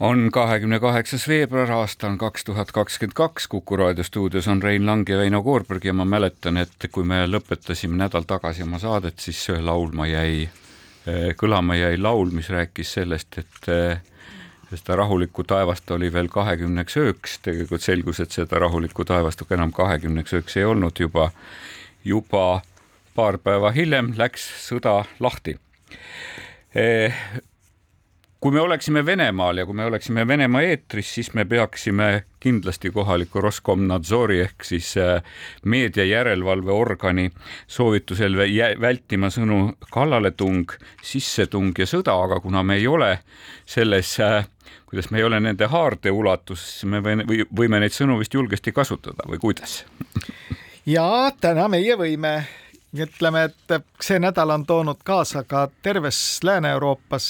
on kahekümne kaheksas veebruar, aasta on kaks tuhat kakskümmend kaks, Kuku raadio stuudios on Rein Lang ja Väino Koorberg ja ma mäletan, et kui me lõpetasime nädal tagasi oma saadet, siis laulma jäi, kõlama jäi laul, mis rääkis sellest, et seda rahulikku taevast oli veel kahekümneks ööks, tegelikult selgus, et seda rahulikku taevast enam kahekümneks ööks ei olnud. Juba, juba paar päeva hiljem läks sõda lahti kui me oleksime Venemaal ja kui me oleksime Venemaa eetris, siis me peaksime kindlasti kohaliku Roskomnadzori ehk siis äh, meedia järelevalveorgani soovitusel vältima sõnu kallaletung, sissetung ja sõda, aga kuna me ei ole selles äh, kuidas me ei ole nende haarde ulatuses, siis me või, võime neid sõnu vist julgesti kasutada või kuidas? ja täna meie võime ütleme, et see nädal on toonud kaasa ka terves Lääne-Euroopas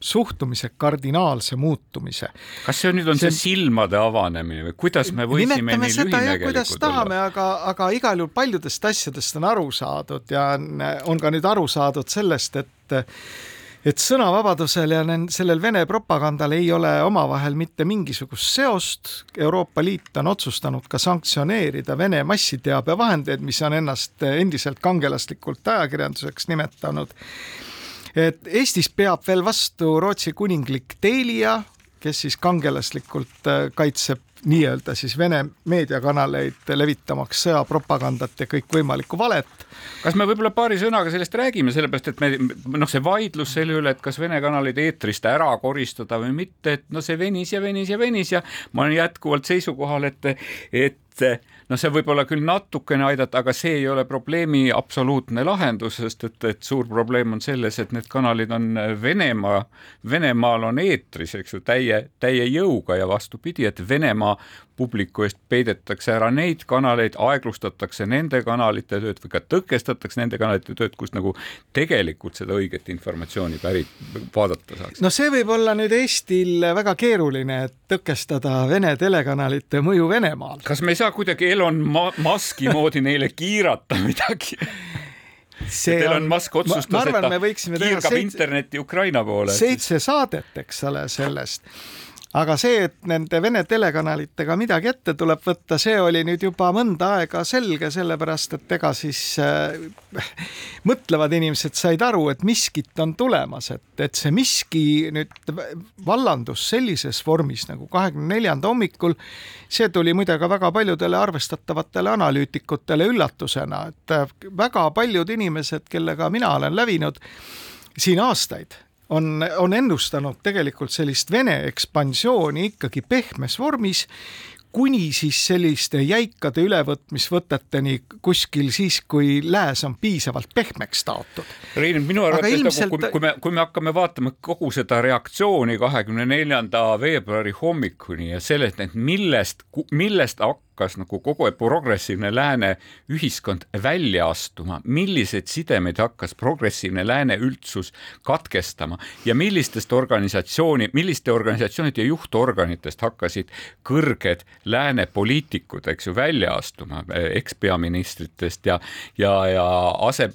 suhtumise kardinaalse muutumise. kas see nüüd on see, see silmade avanemine või kuidas me võisime nii lühinägelikud olla? tahame, aga, aga igal juhul paljudest asjadest on aru saadud ja on ka nüüd aru saadud sellest, et et sõnavabadusel ja sellel Vene propagandal ei ole omavahel mitte mingisugust seost. Euroopa Liit on otsustanud ka sanktsioneerida Vene massiteabevahendeid, mis on ennast endiselt kangelaslikult ajakirjanduseks nimetanud. et Eestis peab veel vastu Rootsi kuninglik Telia, kes siis kangelaslikult kaitseb nii-öelda siis Vene meediakanaleid levitamaks sõjapropagandat ja kõikvõimalikku valet. kas me võib-olla paari sõnaga sellest räägime, sellepärast et me noh, see vaidlus selle üle, et kas Vene kanaleid eetrist ära koristada või mitte, et no see venis ja venis ja venis ja ma olen jätkuvalt seisukohal, et, et noh, see võib olla küll natukene aidata, aga see ei ole probleemi absoluutne lahendus, sest et, et suur probleem on selles, et need kanalid on Venemaa, Venemaal on eetris, eks ju, täie, täie jõuga ja vastupidi, et Venemaa publiku eest peidetakse ära neid kanaleid, aeglustatakse nende kanalite tööd või ka tõkestatakse nende kanalite tööd, kus nagu tegelikult seda õiget informatsiooni pärit vaadata saaks. no see võib olla nüüd Eestil väga keeruline, et tõkestada Vene telekanalite mõju Venemaal. kas me ei saa kuidagi Elon Musk'i moodi neile kiirata midagi? see Teil on, Musk otsustas, et ta kiirgab seitse, internetti Ukraina poole. seitse saadet, eks ole, sellest aga see, et nende Vene telekanalitega midagi ette tuleb võtta, see oli nüüd juba mõnda aega selge, sellepärast et ega siis äh, mõtlevad inimesed said aru, et miskit on tulemas, et, et see miski nüüd vallandus sellises vormis nagu kahekümne neljanda hommikul. see tuli muide ka väga paljudele arvestatavatele analüütikutele üllatusena, et äh, väga paljud inimesed, kellega mina olen lävinud siin aastaid on, on ennustanud tegelikult sellist Vene ekspansiooni ikkagi pehmes vormis kuni siis selliste jäikade ülevõtmisvõteteni kuskil siis, kui lääs on piisavalt pehmeks taotud. Rein, minu arvates ilmselt... nagu, kui, kui me, kui me hakkame vaatama kogu seda reaktsiooni kahekümne neljanda veebruari hommikuni ja sellest, et millest, millest hakkas nagu kogu progressiivne lääne ühiskond välja astuma, milliseid sidemeid hakkas progressiivne lääne üldsus katkestama ja millistest organisatsiooni, milliste organisatsioonide juhtorganitest hakkasid kõrged lääne poliitikud, eks ju, välja astuma ekspeaministritest ja, ja, ja ase,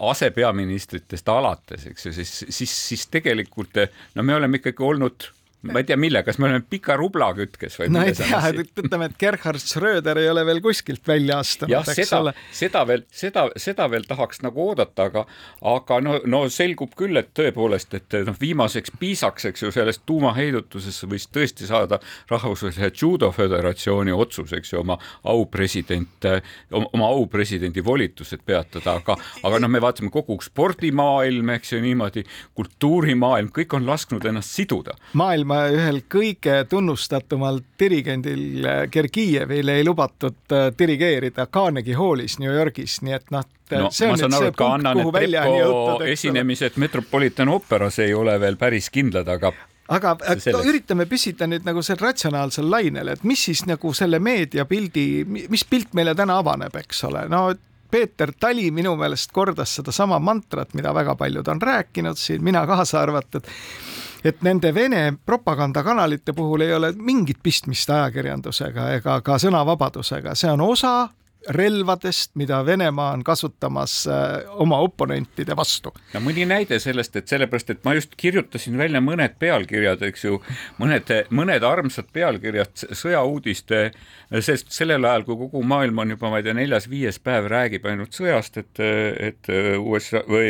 asepeaministritest alates, eks ju, siis, siis, siis tegelikult no me oleme ikkagi olnud ma ei tea, mille, kas me oleme pika rubla kütkes või? no ei tea, ütleme, et Gerhard Schröder ei ole veel kuskilt välja astunud, eks seda, ole. seda veel, seda, seda veel tahaks nagu oodata, aga, aga no, no selgub küll, et tõepoolest, et noh, viimaseks piisaks, eks ju, sellest tuumaheidutusesse võis tõesti saada rahvusvahelise judo föderatsiooni otsus, eks ju, oma aupresident, oma aupresidendi volitused peatada, aga, aga noh, me vaatame kogu spordimaailm, eks ju, niimoodi, kultuurimaailm, kõik on lasknud ennast siduda. maailma ühel kõige tunnustatumal dirigendil Gergijevil ei lubatud äh, dirigeerida Carnegie Hallis New Yorgis, nii et noh, no, see on nüüd see punkt, kuhu välja on jõutud. esinemised Metropolitan ooperas ei ole veel päris kindlad, aga aga üritame püsida nüüd nagu sel ratsionaalsel lainel, et mis siis nagu selle meediapildi, mis pilt meile täna avaneb, eks ole, no Peeter Tali minu meelest kordas sedasama mantrat, mida väga paljud on rääkinud siin, mina kaasa arvatud et nende Vene propagandakanalite puhul ei ole mingit pistmist ajakirjandusega ega ka sõnavabadusega, see on osa relvadest, mida Venemaa on kasutamas äh, oma oponentide vastu. no mõni näide sellest, et sellepärast, et ma just kirjutasin välja mõned pealkirjad, eks ju, mõned, mõned armsad pealkirjad sõjauudiste, sest sellel ajal, kui kogu maailm on juba, ma ei tea, neljas-viies päev räägib ainult sõjast, et, et USA või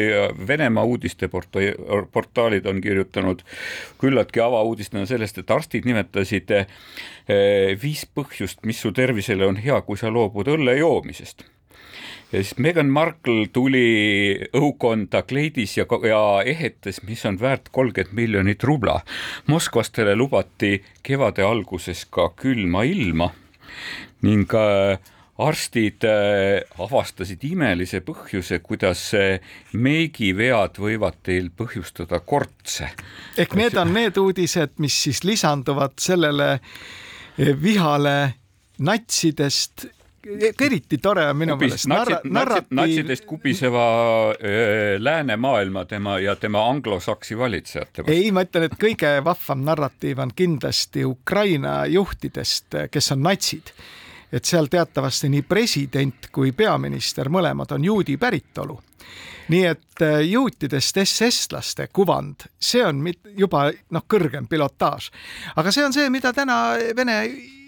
Venemaa uudisteportaalid on kirjutanud küllaltki avauudistena sellest, et arstid nimetasid viis põhjust, mis su tervisele on hea, kui sa loobud õlle joomisest ja siis Meghan Markle tuli õukonda kleidis ja, ja ehetes, mis on väärt kolmkümmend miljonit rubla. Moskvas talle lubati kevade alguses ka külma ilma ning äh, arstid äh, avastasid imelise põhjuse, kuidas meigivead võivad teil põhjustada kortse. ehk need on need uudised, mis siis lisanduvad sellele vihale natsidest eriti tore on minu meelest narra-, narratiiv. natsidest kubiseva äh, läänemaailma tema ja tema anglosaksi valitsejate vastu. ei, ma ütlen, et kõige vahvam narratiiv on kindlasti Ukraina juhtidest, kes on natsid. Et seal teatavasti nii president kui peaminister, mõlemad on juudi päritolu nii et juutidest SS-laste kuvand, see on juba noh, kõrgem pilotaaž. aga see on see, mida täna Vene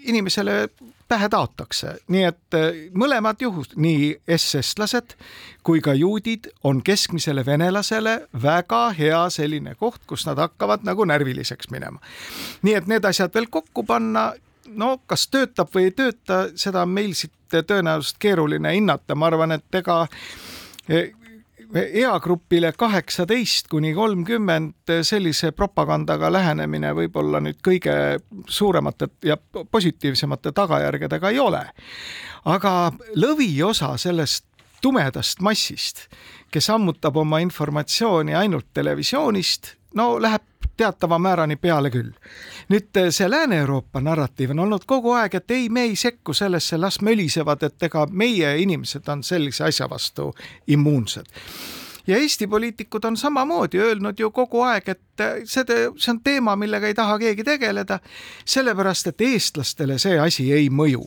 inimesele pähe taotakse, nii et mõlemad juhud, nii SS-lased kui ka juudid on keskmisele venelasele väga hea selline koht, kus nad hakkavad nagu närviliseks minema. nii et need asjad veel kokku panna, no kas töötab või ei tööta, seda on meil siit tõenäoliselt keeruline hinnata, ma arvan, et ega eagrupile kaheksateist kuni kolmkümmend sellise propagandaga lähenemine võib-olla nüüd kõige suuremate ja positiivsemate tagajärgedega ei ole. aga lõviosa sellest tumedast massist, kes ammutab oma informatsiooni ainult televisioonist, no läheb teatava määrani peale küll. nüüd eh, see Lääne-Euroopa narratiiv on olnud kogu aeg, et ei, me ei sekku sellesse, las mölisevad, et ega meie inimesed on sellise asja vastu immuunsed. Ja Eesti poliitikud on samamoodi öelnud ju kogu aeg, et eh, see, see on teema, millega ei taha keegi tegeleda, sellepärast et eestlastele see asi ei mõju.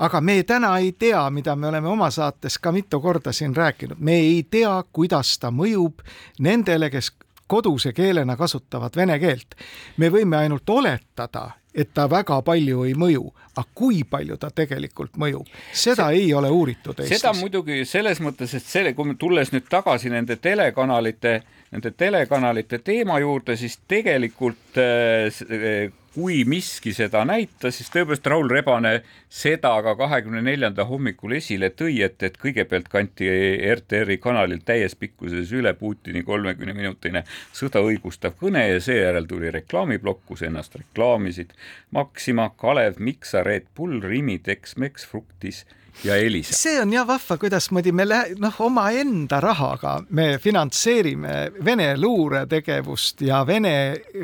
Aga me täna ei tea, mida me oleme oma saates ka mitu korda siin rääkinud, me ei tea, kuidas ta mõjub nendele, kes koduse keelena kasutavad vene keelt. me võime ainult oletada, et ta väga palju ei mõju, aga kui palju ta tegelikult mõjub, seda see, ei ole uuritud Eestis. seda muidugi selles mõttes, et selle, kui me tulles nüüd tagasi nende telekanalite, nende telekanalite teema juurde, siis tegelikult äh, kui miski seda näitas, siis tõepoolest Raul Rebane seda ka kahekümne neljanda hommikul esile tõi, et, et kõigepealt kanti RTR-i kanalil täies pikkuses üle Putini kolmekümne minutine sõda õigustav kõne ja seejärel tuli reklaamiplokk, kus ennast reklaamisid Maxima, Kalev, Miksa, Red Bull, Rimi, Tex-Mex, Fructis ja Elisa. see on jah vahva, kuidasmoodi me noh, omaenda rahaga me finantseerime Vene luuretegevust ja Vene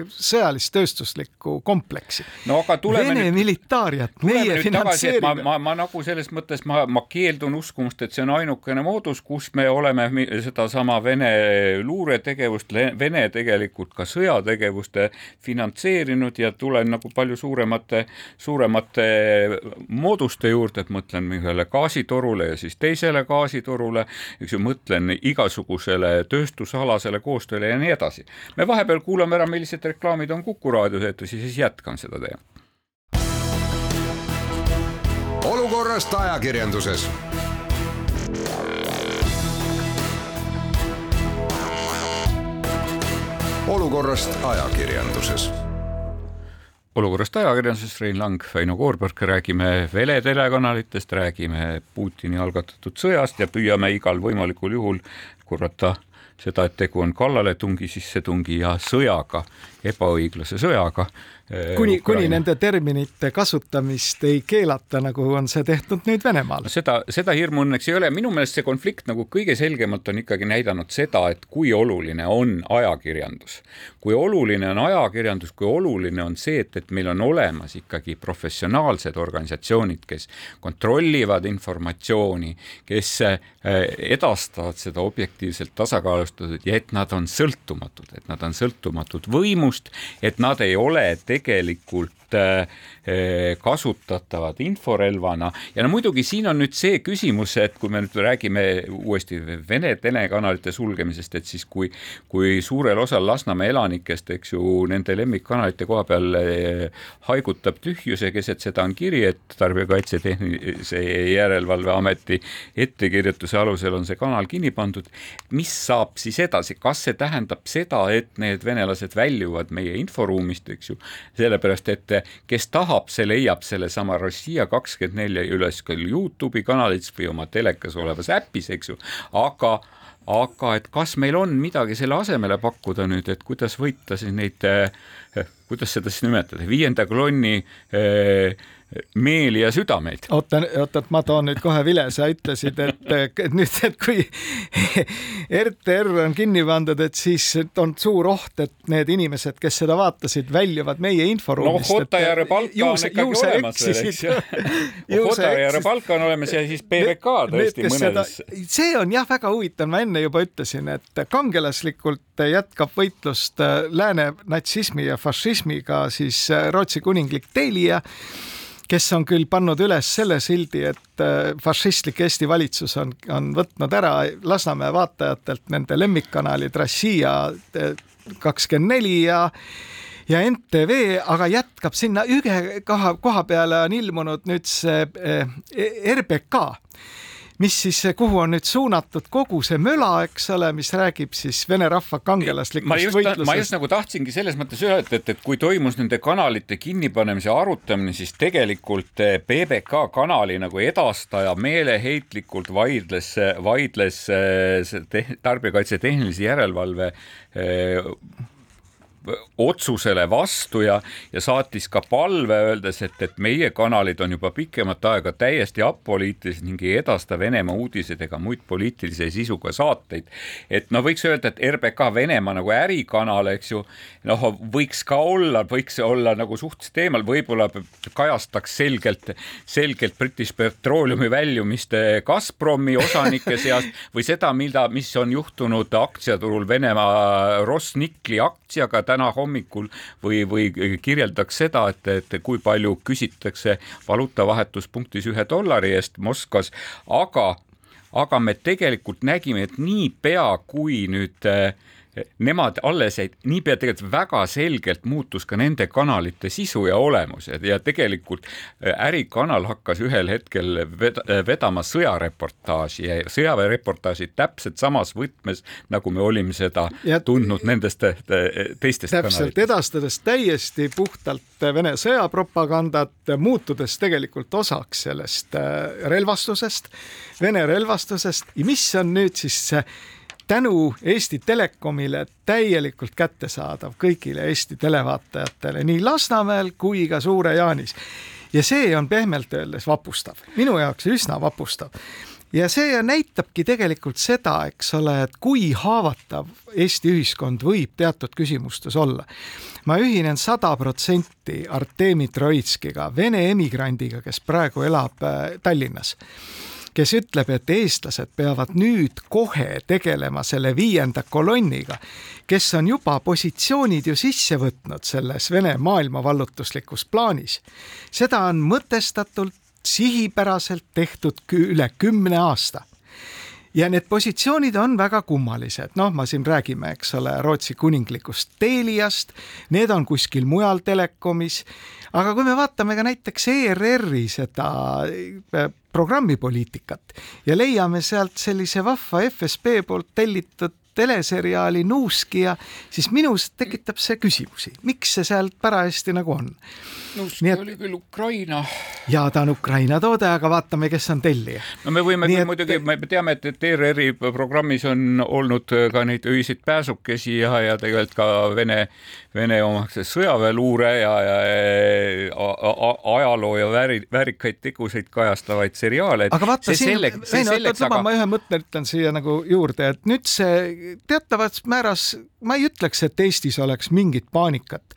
sõjalis-tööstuslikku kompleksi. no Vene nüüd, militaariat meie finantseerime. ma, ma, ma nagu selles mõttes ma, ma keeldun uskumast, et see on ainukene moodus, kus me oleme sedasama Vene luuretegevust, Vene tegelikult ka sõjategevuste finantseerinud ja tulen nagu palju suuremate, suuremate mooduste juurde, et mõtlen ühele gaasitorule ja siis teisele gaasitorule, eks ju, mõtlen igasugusele tööstusalasele koostööle ja nii edasi. me vahepeal kuulame ära, millised reklaamid on Kuku raadios eetris ja siis jätkan seda teemat. olukorrast ajakirjanduses olukorrast ajakirjanduses olukorrast ajakirjanduses, Rein Lang, Väino Koorberg, räägime Vene telekanalitest, räägime Putini algatatud sõjast ja püüame igal võimalikul juhul korrata seda, et tegu on kallaletungi, sissetungi ja sõjaga, ebaõiglase sõjaga kuni, kuni nende terminite kasutamist ei keelata, nagu on see tehtud nüüd Venemaal no. seda, seda hirmu õnneks ei ole, minu meelest see konflikt nagu kõige selgemalt on ikkagi näidanud seda, et kui oluline on ajakirjandus. kui oluline on ajakirjandus, kui oluline on see, et, et meil on olemas ikkagi professionaalsed organisatsioonid, kes kontrollivad informatsiooni, kes eh, edastavad seda objektiivselt tasakaalustatud ja et nad on sõltumatud, et nad on sõltumatud võimust, et nad ei ole tegelikult Äh, kasutatavad inforelvana. Ja no muidugi siin on nüüd see küsimus, et kui me nüüd räägime uuesti Vene telekanalite sulgemisest, et siis kui, kui suurel osal Lasnamäe elanikest, eks ju, nende lemmikkanalite koha peal äh, haigutab tühjuse keset seda on kiri, et Tarbijakaitse Tehnilise Järelevalve Ameti ettekirjutuse alusel on see kanal kinni pandud. mis saab siis edasi, kas see tähendab seda, et need venelased väljuvad meie inforuumist, eks ju, sellepärast et kes tahab, see leiab sellesama Rossija kakskümmend neli üles küll Youtube'i kanalites või oma telekas olevas äpis, eks ju, aga aga et kas meil on midagi selle asemele pakkuda nüüd, et kuidas võita siis neid, eh, kuidas seda siis nimetada, viienda kolonni eh, meeli ja südameid. oota, oota, et ma toon nüüd kohe vile, sa ütlesid, et nüüd, et kui RTR on kinni pandud, et siis on suur oht, et need inimesed, kes seda vaatasid, väljuvad meie inforuumist. noh, Kotajärve palka on ikkagi olemas veel, eks ju. Kotajärve palka on olemas ja siis PBK tõesti mõnedes. see on jah, väga huvitav, ma enne juba ütlesin, et kangelaslikult jätkab võitlust lääne natsismi ja fašismiga siis Rootsi kuninglik Telia kes on küll pannud üles selle sildi, et äh, fašistlik Eesti valitsus on, on võtnud ära Lasnamäe vaatajatelt nende lemmikkanalid Rossija äh, kakskümmend neli ja ja NTV aga jätkab sinna ühe koha, koha peale on ilmunud nüüd see äh, RBK mis siis, kuhu on nüüd suunatud kogu see möla, eks ole, mis räägib siis vene rahva kangelaslikust võitlusest. ma just nagu tahtsingi selles mõttes öelda, et, et kui toimus nende kanalite kinnipanemise arutamine, siis tegelikult PBK eh, kanali nagu edastaja meeleheitlikult vaidles, vaidles eh, Tarbijakaitse Tehnilise Järelevalve eh, otsusele vastu ja, ja saatis ka palve, öeldes, et, et meie kanalid on juba pikemat aega täiesti apoliitilised ning ei edasta Venemaa uudiseid ega muid poliitilise sisuga saateid. et no võiks öelda, et RBK Venemaa nagu ärikanal, eks ju, noh, võiks ka olla, võiks olla nagu suhteliselt eemal, võib-olla kajastaks selgelt, selgelt British Petroleumi väljumist Gazpromi osanike seast või seda, mida, mis on juhtunud aktsiaturul Venemaa Rosnikli aktsiaga täna hommikul või, või kirjeldaks seda, et, et kui palju küsitakse valuutavahetuspunktis ühe dollari eest Moskvas, aga, aga me tegelikult nägime, et niipea kui nüüd äh, nemad alles jäid, niipea tegelikult väga selgelt muutus ka nende kanalite sisu ja olemus ja, tegelikult äh, ärikanal hakkas ühel hetkel ved äh, vedama sõjareportaaži ja sõjaväereportaaži täpselt samas võtmes, nagu me olime seda ja, tundnud nendest äh, teistest täpselt, edastades täiesti puhtalt Vene sõjapropagandat, muutudes tegelikult osaks sellest relvastusest, Vene relvastusest. Ja mis on nüüd siis see tänu Eesti Telekomile täielikult kättesaadav kõigile Eesti televaatajatele nii Lasnamäel kui ka Suure-Jaanis. ja see on pehmelt öeldes vapustav, minu jaoks üsna vapustav ja see näitabki tegelikult seda, eks ole, et kui haavatav Eesti ühiskond võib teatud küsimustes olla. ma ühinen sada protsenti Artemi Troitskiga, vene emigrandiga, kes praegu elab äh, Tallinnas kes ütleb, et eestlased peavad nüüd kohe tegelema selle viienda kolonniga, kes on juba positsioonid ju sisse võtnud selles Vene maailmavallutuslikus plaanis. seda on mõtestatult, sihipäraselt tehtud üle kümne aasta ja need positsioonid on väga kummalised, noh, ma siin räägime, eks ole, Rootsi kuninglikust Teliast, need on kuskil mujal telekomis, aga kui me vaatame ka näiteks ERR-i seda programmipoliitikat ja leiame sealt sellise vahva FSB poolt tellitud teleseriaali Nuuskija, siis minus tekitab see küsimusi, miks see seal parajasti nagu on. Nuuskija et... oli küll Ukraina. ja ta on Ukraina toode, aga vaatame, kes on tellija. no me võime Nii küll et... muidugi, me teame, et, et ERR-i programmis on olnud ka neid öiseid pääsukesi ja, ja tegelikult ka Vene, Vene omaksed sõjaväeluure ja, ja, ja ajaloo ja vääri, väärikaid tegusid kajastavaid seriaale. aga vaata see siin, Veino, oot, luba, ma ühe mõtte ütlen siia nagu juurde, et nüüd see teatavas määras, ma ei ütleks, et Eestis oleks mingit paanikat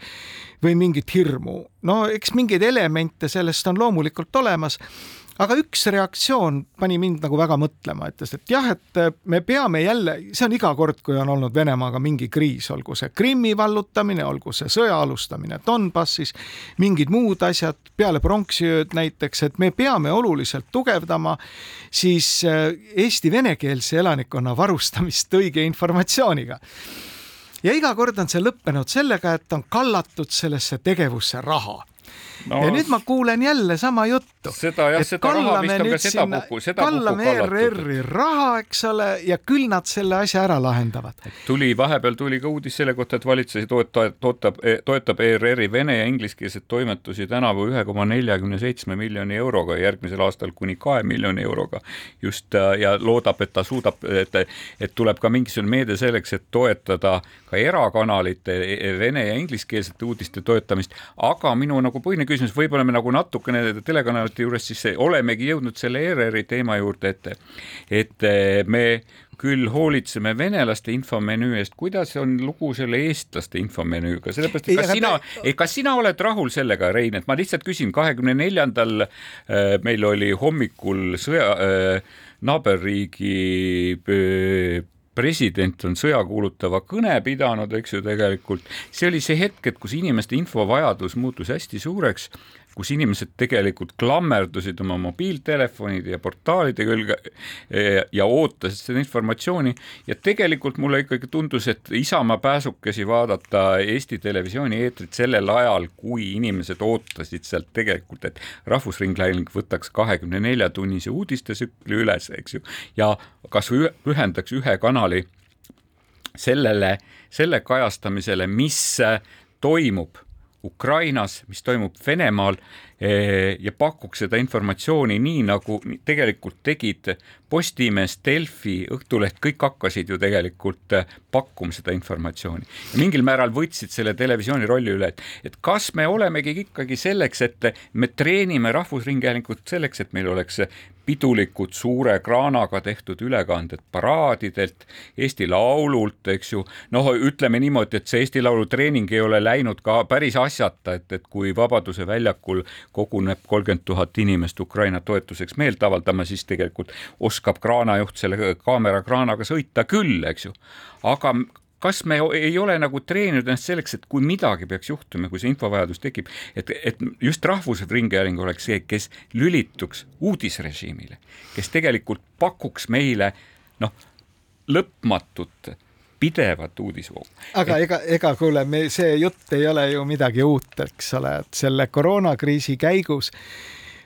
või mingit hirmu. no eks mingeid elemente sellest on loomulikult olemas aga üks reaktsioon pani mind nagu väga mõtlema, ütles, et jah, et me peame jälle, see on iga kord, kui on olnud Venemaaga mingi kriis, olgu see Krimmi vallutamine, olgu see sõja alustamine Donbassis, mingid muud asjad peale pronksiööd näiteks, et me peame oluliselt tugevdama siis äh, Eesti venekeelse elanikkonna varustamist õige informatsiooniga. Ja iga kord on see lõppenud sellega, et on kallatud sellesse tegevusse raha no,. ja nüüd ma kuulen jälle sama juttu. seda jah, seda raha vist on ka sedapuhku, sedapuhku kallame ERR-i raha, eks ole, ja küll nad selle asja ära lahendavad. tuli, vahepeal tuli ka uudis selle kohta, et valitsus toetab, toetab, toetab ERR-i vene ja ingliskeelseid toimetusi tänavu ühe koma neljakümne seitsme miljoni euroga järgmisel aastal kuni kahe miljoni euroga. just ja loodab, et ta suudab, et, et tuleb ka mingisugune meede selleks, et toetada ka erakanalite vene ja ingliskeelsete uudiste toetamist, aga minu nagu põhiline küsimus, võib-olla me nagu natukene telekanalite juures siis olemegi jõudnud selle ERR-i teema juurde, et et me küll hoolitseme venelaste infomenüü eest, kuidas on lugu selle eestlaste infomenüüga, sellepärast et kas sina me..., kas sina oled rahul sellega, Rein, et ma lihtsalt küsin, kahekümne neljandal äh, meil oli hommikul sõja äh, naaberriigi äh, president on sõja kuulutava kõne pidanud, eks ju, tegelikult. See oli see hetk, et kus inimeste infovajadus muutus hästi suureks kus inimesed tegelikult klammerdusid oma mobiiltelefonide ja portaalide külge eh, ja ootasid seda informatsiooni. Ja tegelikult mulle ikkagi tundus, et Isamaa pääsukesi vaadata Eesti Televisiooni eetrit sellel ajal, kui inimesed ootasid sealt tegelikult, et Rahvusringhääling võtaks kahekümne nelja tunnise uudistesükli üles, eks ju, ja kas ühendaks ühe kanali sellele, selle kajastamisele, mis toimub Ukrainas, mis toimub Venemaal eh, ja pakuks seda informatsiooni nii, nagu tegelikult tegid Postimees, Delfi, Õhtuleht, kõik hakkasid ju tegelikult eh, pakkuma seda informatsiooni. mingil määral võtsid selle televisiooni rolli üle, et, et kas me olemegi ikkagi selleks, et me treenime Rahvusringhäälingut selleks, et meil oleks pidulikud suure kraanaga tehtud ülekanded paraadidelt, Eesti Laulult, eks ju. noh, ütleme niimoodi, et see Eesti Laulu treening ei ole läinud ka päris asjata, et, et kui Vabaduse väljakul koguneb kolmkümmend tuhat inimest Ukraina toetuseks meelt avaldama, siis tegelikult oskab kraanajuht selle kaamerakraanaga sõita küll, eks ju. aga kas me ei ole nagu treeninud ennast selleks, et kui midagi peaks juhtuma, kui see infovajadus tekib, et, et just Rahvusringhääling oleks see, kes lülituks uudisrežiimile, kes tegelikult pakuks meile noh, lõpmatut pidevat uudisvoogu. aga et... ega, ega kuule, me, see jutt ei ole ju midagi uut, eks ole, et selle koroonakriisi käigus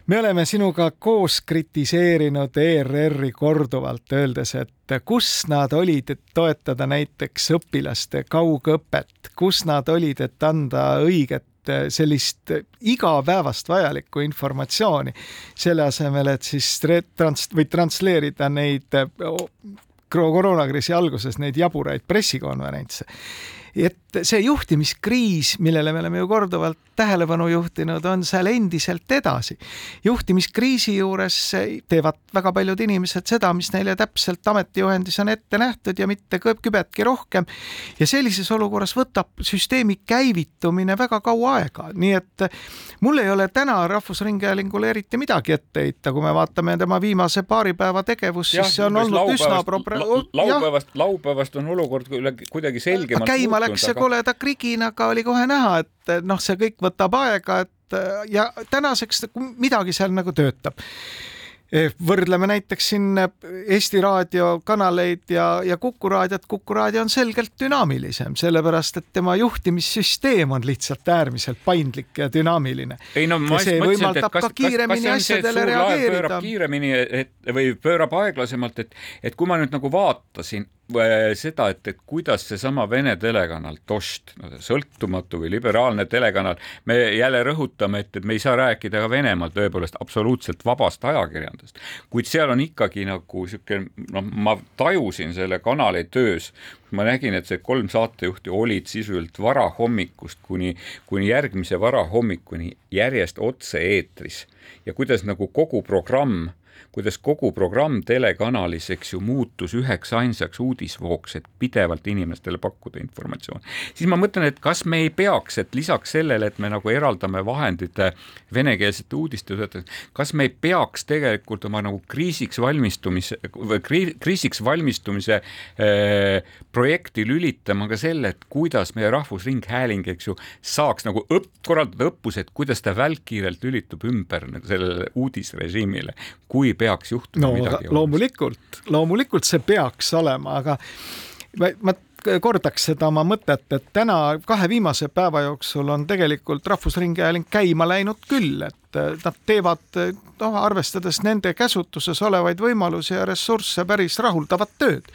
me oleme sinuga koos kritiseerinud ERR-i korduvalt, öeldes, et kus nad olid, et toetada näiteks õpilaste kaugõpet, kus nad olid, et anda õiget sellist igapäevast vajalikku informatsiooni, selle asemel, et siis trans- või transleerida neid koroonakriisi alguses neid jaburaid pressikonverentse. Et see juhtimiskriis, millele me oleme ju korduvalt tähelepanu juhtinud, on seal endiselt edasi. juhtimiskriisi juures teevad väga paljud inimesed seda, mis neile täpselt ametijuhendis on ette nähtud ja mitte kübetki rohkem. ja sellises olukorras võtab süsteemi käivitumine väga kaua aega, nii et mul ei ole täna Rahvusringhäälingule eriti midagi ette heita, kui me vaatame tema viimase paari päeva tegevust, siis see on olnud üsna laupäevast, laupäevast on olukord kuidagi selgemalt käima läks see koleda kriginaga, oli kohe näha, et noh, see kõik võtab aega, et ja tänaseks midagi seal nagu töötab. Võrdleme näiteks siin Eesti Raadio kanaleid ja, ja Kuku raadiot, Kuku raadio on selgelt dünaamilisem, sellepärast et tema juhtimissüsteem on lihtsalt äärmiselt paindlik ja dünaamiline. ei no ma just mõtlesin, et kas, kas, kas see on see, et suur laev pöörab kiiremini et, või pöörab aeglasemalt, et, et kui ma nüüd nagu vaatasin seda, et, et kuidas seesama Vene telekanal Dost, sõltumatu või liberaalne telekanal, me jälle rõhutame, et, et me ei saa rääkida ka Venemaal tõepoolest absoluutselt vabast ajakirjandusest, kuid seal on ikkagi nagu niisugune, noh, ma tajusin selle kanali töös, ma nägin, et see kolm saatejuhti olid sisuliselt varahommikust kuni, kuni järgmise varahommikuni järjest otse-eetris ja kuidas nagu kogu programm kuidas kogu programm telekanalis, eks ju, muutus üheks ainsaks uudisvooks, et pidevalt inimestele pakkuda informatsiooni. siis ma mõtlen, et kas me ei peaks, et lisaks sellele, et me nagu eraldame vahendid venekeelsete uudiste töötajatele, kas me ei peaks tegelikult oma nagu kriisiks valmistumise või kriisiks valmistumise äh, projekti lülitama ka selle, et kuidas meie Rahvusringhääling, eks ju, saaks nagu õpp, korraldada õppused, kuidas ta välkkiirelt lülitub ümber nagu sellele uudisrežiimile, kui peaks juhtuma no, midagi. loomulikult, loomulikult see peaks olema, aga ma, ma kordaks seda oma mõtet, et täna kahe viimase päeva jooksul on tegelikult Rahvusringhääling käima läinud küll, et nad teevad, noh, arvestades nende käsutuses olevaid võimalusi ja ressursse, päris rahuldavat tööd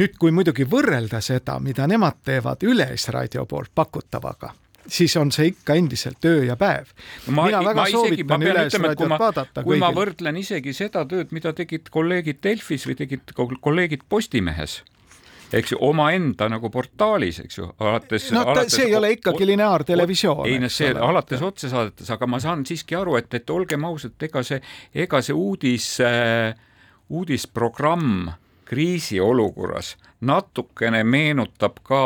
nüüd, kui muidugi võrrelda seda, mida nemad teevad Üleisraadio poolt pakutavaga siis on see ikka endiselt öö ja päev no. mina väga ma soovitan Üleisraadiot vaadata. kui kõigil. ma võrdlen isegi seda tööd, mida tegid kolleegid Delfis või tegid kolleegid Postimehes eks ju, omaenda nagu portaalis, eks ju, alates no ta, alates, see ei ole ikkagi lineaartelevisioon. ei noh, see alates otsesaadetes, aga ma saan siiski aru, et, et olgem ausad, ega see, ega see uudis äh,, uudisprogramm kriisiolukorras natukene meenutab ka,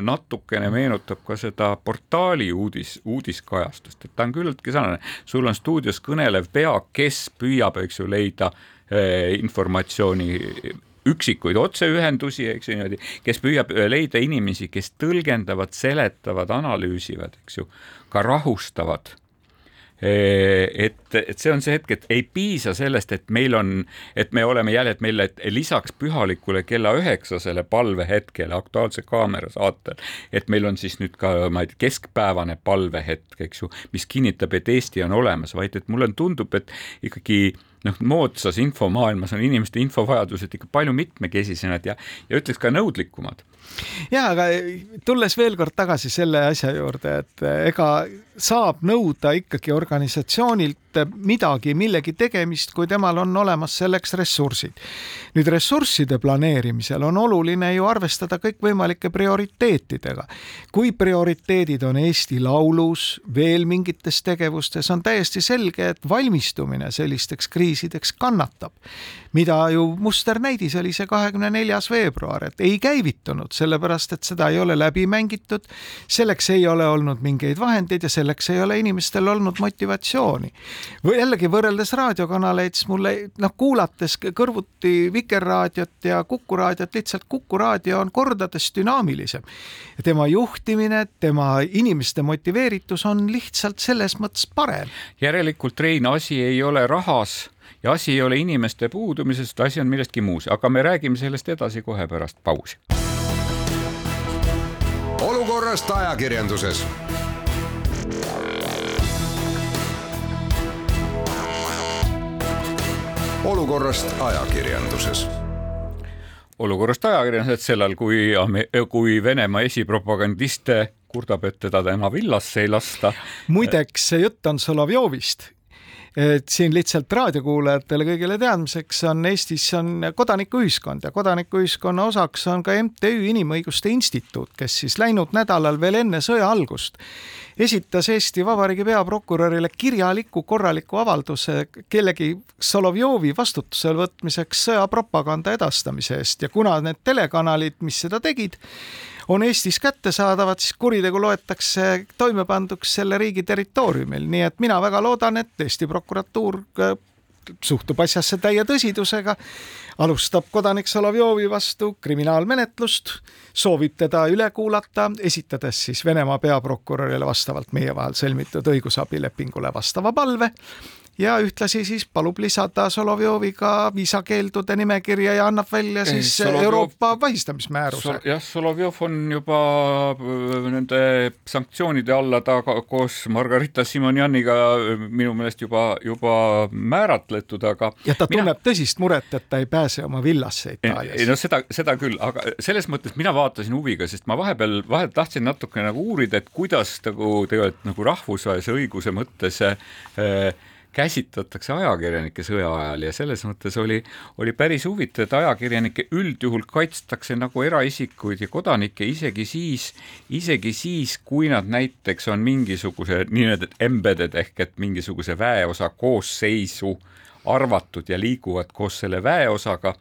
natukene meenutab ka seda portaali uudis, uudiskajastust, et ta on küllaltki sarnane. sul on stuudios kõnelev pea, kes püüab, eks ju, leida eh, informatsiooni üksikuid otseühendusi, eks ju niimoodi, kes püüab eh, leida inimesi, kes tõlgendavad, seletavad, analüüsivad, eks ju, ka rahustavad et, et see on see hetk, et ei piisa sellest, et meil on, et me oleme jälle, et meil, et lisaks pühalikule kella üheksasele palvehetkele Aktuaalse Kaamera saatel, et meil on siis nüüd ka, ma ei tea, keskpäevane palvehetk, eks ju, mis kinnitab, et Eesti on olemas, vaid et mulle tundub, et ikkagi noh, moodsas infomaailmas on inimeste infovajadused ikka palju mitmekesisemad ja, ja ütleks ka nõudlikumad. ja aga tulles veel kord tagasi selle asja juurde, et ega saab nõuda ikkagi organisatsioonilt midagi, millegi tegemist, kui temal on olemas selleks ressursid. nüüd ressursside planeerimisel on oluline ju arvestada kõikvõimalike prioriteetidega. kui prioriteedid on Eesti Laulus, veel mingites tegevustes, on täiesti selge, et valmistumine sellisteks kriisideks kannatab. mida ju musternäidis oli see kahekümne neljas veebruar, et ei käivitunud, sellepärast et seda ei ole läbi mängitud, selleks ei ole olnud mingeid vahendeid ja selleks ei ole inimestel olnud motivatsiooni või jällegi võrreldes raadiokanaleid, siis mulle noh, kuulates kõrvuti Vikerraadiot ja Kuku raadiot, lihtsalt Kuku raadio on kordades dünaamilisem. tema juhtimine, tema inimeste motiveeritus on lihtsalt selles mõttes parem. järelikult, Rein, asi ei ole rahas ja asi ei ole inimeste puudumises, asi on milleski muus, aga me räägime sellest edasi kohe pärast pausi. olukorrast ajakirjanduses olukorrast ajakirjanduses olukorrast ajakirjanduses sellal, kui, kui Venemaa esipropagandiste kurdab, et teda tema villasse ei lasta. muideks, see jutt on Solovjovist et siin lihtsalt raadiokuulajatele kõigile teadmiseks on Eestis on kodanikuühiskond ja kodanikuühiskonna osaks on ka MTÜ Inimõiguste Instituut, kes siis läinud nädalal veel enne sõja algust esitas Eesti Vabariigi peaprokurörile kirjaliku korraliku avalduse kellegi Solovjovi vastutusele võtmiseks sõjapropaganda edastamise eest. Ja kuna need telekanalid, mis seda tegid, on Eestis kättesaadavad, siis kuritegu loetakse toime panduks selle riigi territooriumil, nii et mina väga loodan, et Eesti prokuratuur äh, suhtub asjasse täie tõsidusega, alustab kodanik Solovjovi vastu kriminaalmenetlust, soovib teda üle kuulata, esitades siis Venemaa peaprokurörile vastavalt meie vahel sõlmitud õigusabilepingule vastava palve ja ühtlasi siis palub lisada Solovjoviga viisakeeldude nimekirja ja annab välja siis Solovjov... Euroopa vahistamismääruse Sol. jah, Solovjov on juba äh, nende sanktsioonide alla ta koos Margarita Simonjaniga äh, minu meelest juba, juba määratletud, aga ja ta tunneb mina... tõsist muret, et ta ei pääse oma villasse Itaalias. no seda, seda küll, aga selles mõttes mina vaatasin huviga, sest ma vahepeal, vahel tahtsin natuke nagu uurida, et kuidas nagu tegelikult nagu rahvusvahelise õiguse mõttes äh, käsitletakse ajakirjanikke sõja ajal ja selles mõttes oli, oli päris huvitav, et ajakirjanikke üldjuhul kaitstakse nagu eraisikuid ja kodanikke isegi siis, isegi siis, kui nad näiteks on mingisuguse nii-öelda embedded ehk et mingisuguse väeosa koosseisu äh, arvatud ja liiguvad koos selle väeosaga,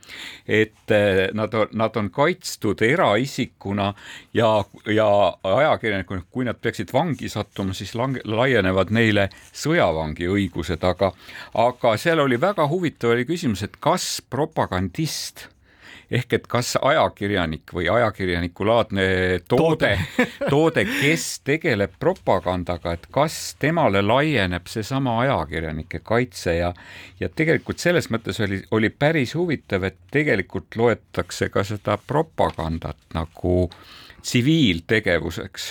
et eh, nad nad on kaitstud eraisikuna ja, ja ajakirjanikuna, kui nad peaksid vangi sattuma, siis lang-, laienevad neile sõjavangi õigused, aga aga seal oli väga huvitav oli küsimus, et kas propagandist ehk et kas ajakirjanik või ajakirjanikulaadne toode, toode, kes tegeleb propagandaga, et kas temale laieneb seesama ajakirjanike kaitse ja ja tegelikult selles mõttes oli, oli päris huvitav, et tegelikult loetakse ka seda propagandat nagu tsiviiltegevuseks.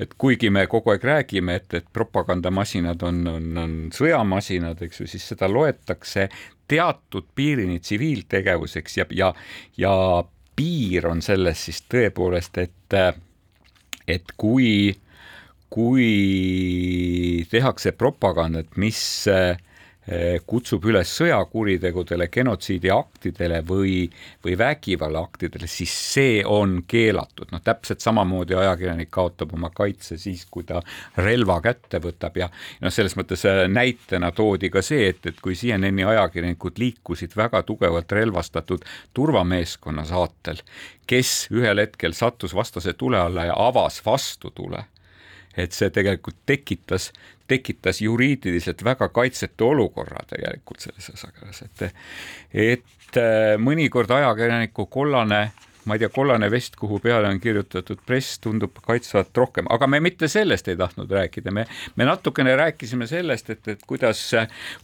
Et kuigi me kogu aeg räägime, et, et propagandamasinad on, on, on sõjamasinad, eks ju, siis seda loetakse teatud piirini tsiviiltegevuseks ja, ja, ja piir on selles siis tõepoolest, et, et kui, kui tehakse propagandat, mis äh, kutsub üles sõjakuritegudele, genotsiidiaktidele või, või vägivallaaktidele, siis see on keelatud, noh täpselt samamoodi ajakirjanik kaotab oma kaitse siis, kui ta relva kätte võtab ja noh, selles mõttes äh, näitena toodi ka see, et, et kui CNN-i ajakirjanikud liikusid väga tugevalt relvastatud turvameeskonna saatel, kes ühel hetkel sattus vastase tule alla ja avas vastutule et see tegelikult tekitas, tekitas juriidiliselt väga kaitsetu olukorra tegelikult selles osas, et et äh, mõnikord ajakirjaniku kollane ma ei tea, kollane vest, kuhu peale on kirjutatud press, tundub kaitsvat rohkem, aga me mitte sellest ei tahtnud rääkida, me, me natukene rääkisime sellest, et, et kuidas,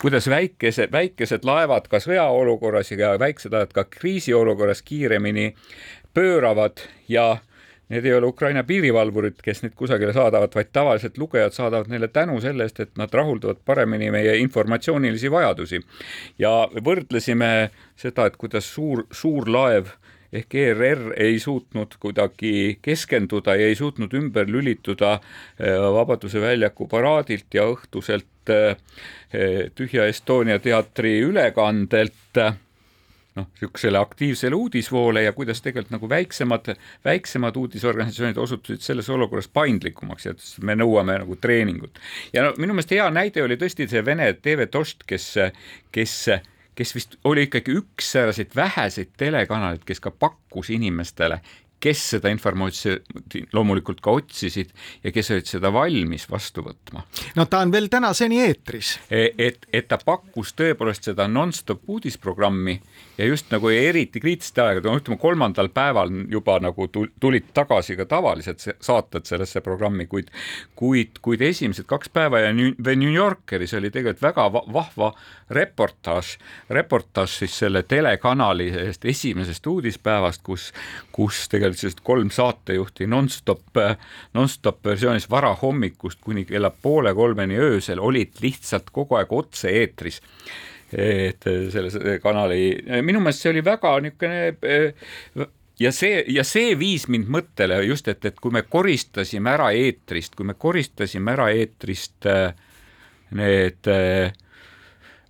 kuidas väikese, väikesed laevad ka sõjaolukorras ja väiksed laevad ka kriisiolukorras kiiremini pööravad ja äh, Need ei ole Ukraina piirivalvurid, kes neid kusagile saadavad, vaid tavaliselt lugejad saadavad neile tänu selle eest, et nad rahuldavad paremini meie informatsioonilisi vajadusi. ja võrdlesime seda, et kuidas suur, suur laev ehk ERR ei suutnud kuidagi keskenduda ja ei suutnud ümber lülituda eh, Vabaduse väljaku paraadilt ja õhtuselt eh, Tühja Estonia teatri ülekandelt noh, niisugusele aktiivsele uudisvoole ja kuidas tegelikult nagu väiksemad, väiksemad uudisorganisatsioonid osutusid selles olukorras paindlikumaks ütlesid, me nõuame nagu treeningut. ja no minu meelest hea näide oli tõesti see Vene TV Dost, kes, kes kes vist oli ikkagi üks selliseid väheseid telekanaleid, kes ka pakkus inimestele kes seda informatsiooni loomulikult ka otsisid ja kes olid seda valmis vastu võtma. no ta on veel tänaseni eetris e,. et, et ta pakkus tõepoolest seda nonstop uudisprogrammi ja just nagu eriti kriitiliste aegadel, no ütleme kolmandal päeval juba nagu tulid tagasi ka tavalised saated sellesse programmi, kuid kuid, kuid esimesed kaks päeva ja New Yorkeris oli tegelikult väga vahva reportaaž, reportaaž siis selle telekanali esimesest uudispäevast, kus, kus tegelikult tegelikult sellised kolm saatejuhti nonstop, nonstop versioonis varahommikust kuni kella poole kolmeni öösel olid lihtsalt kogu aeg otse-eetris et selle kanali, minu meelest see oli väga niisugune ja see, ja see viis mind mõttele just, et, et kui me koristasime ära eetrist, kui me koristasime ära eetrist need äh,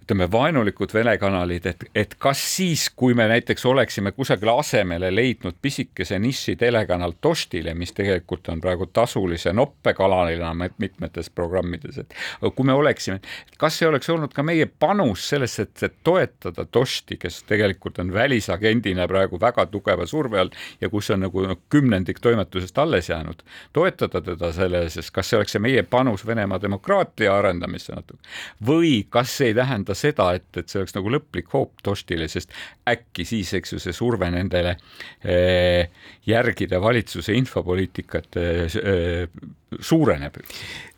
ütleme, vaenulikud Vene kanalid, et, et kas siis, kui me näiteks oleksime kusagile asemele leidnud pisikese niši telekanal Dostile, mis tegelikult on praegu tasulise noppekanalina mitmetes programmides, et kui me oleksime, kas see oleks olnud ka meie panus sellesse, et, et toetada Dosti, kes tegelikult on välisagendina praegu väga tugeva surve all ja kus on nagu no, kümnendik toimetusest alles jäänud, toetada teda selles, kas see oleks see meie panus Venemaa demokraatia arendamisse natuke? Või kas see ei tähenda seda, et, et see oleks nagu lõplik hoop Dostile, sest äkki siis, eks ju, see surve nendele eh, järgida valitsuse infopoliitikat eh, suureneb.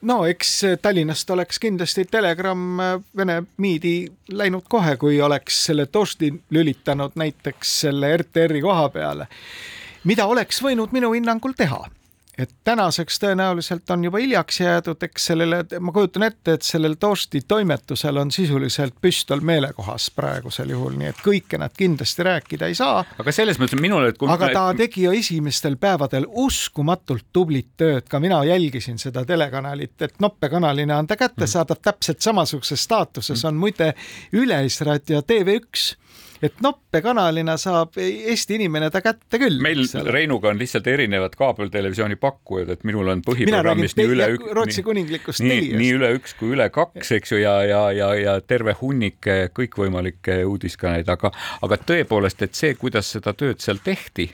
no eks Tallinnast oleks kindlasti Telegram Vene miidi läinud kohe, kui oleks selle Dosti lülitanud näiteks selle RTR-i koha peale, mida oleks võinud minu hinnangul teha et tänaseks tõenäoliselt on juba hiljaks jäädud, eks sellele, ma kujutan ette, et sellel Toasti toimetusel on sisuliselt püstol meelekohas praegusel juhul, nii et kõike nad kindlasti rääkida ei saa. aga selles mõttes minule, et kui aga ta tegi ju esimestel päevadel uskumatult tublit tööd, ka mina jälgisin seda telekanalit, et noppekanalina on ta kättesaadav mm. täpselt samasuguses staatuses mm. on muide Üleisraadio TV1 et noppekanalina saab Eesti inimene ta kätte küll. meil Reinuga on lihtsalt erinevad kaabeltelevisiooni pakkujad, et minul on põhiprogrammis nii üle üks. Rootsi kuninglikust nii, nii üle üks kui üle kaks, eks ju, ja, ja, ja, ja terve hunnik kõikvõimalikke uudiskanaleid, aga, aga tõepoolest, et see, kuidas seda tööd seal tehti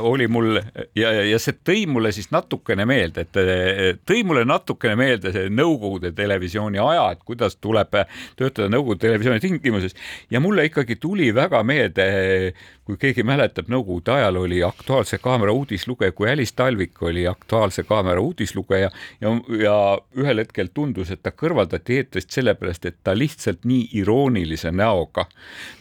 oli mul ja, ja see tõi mulle siis natukene meelde, et tõi mulle natukene meelde see Nõukogude televisiooni aja, et kuidas tuleb töötada Nõukogude televisiooni tingimuses. Ja mulle ikkagi tuli väga meelde, kui keegi mäletab, Nõukogude ajal oli Aktuaalse Kaamera uudislugeja, kui Alice Talvik oli Aktuaalse Kaamera uudislugeja ja, ja ühel hetkel tundus, et ta kõrvaldati eetrist sellepärast, et ta lihtsalt nii iroonilise näoga,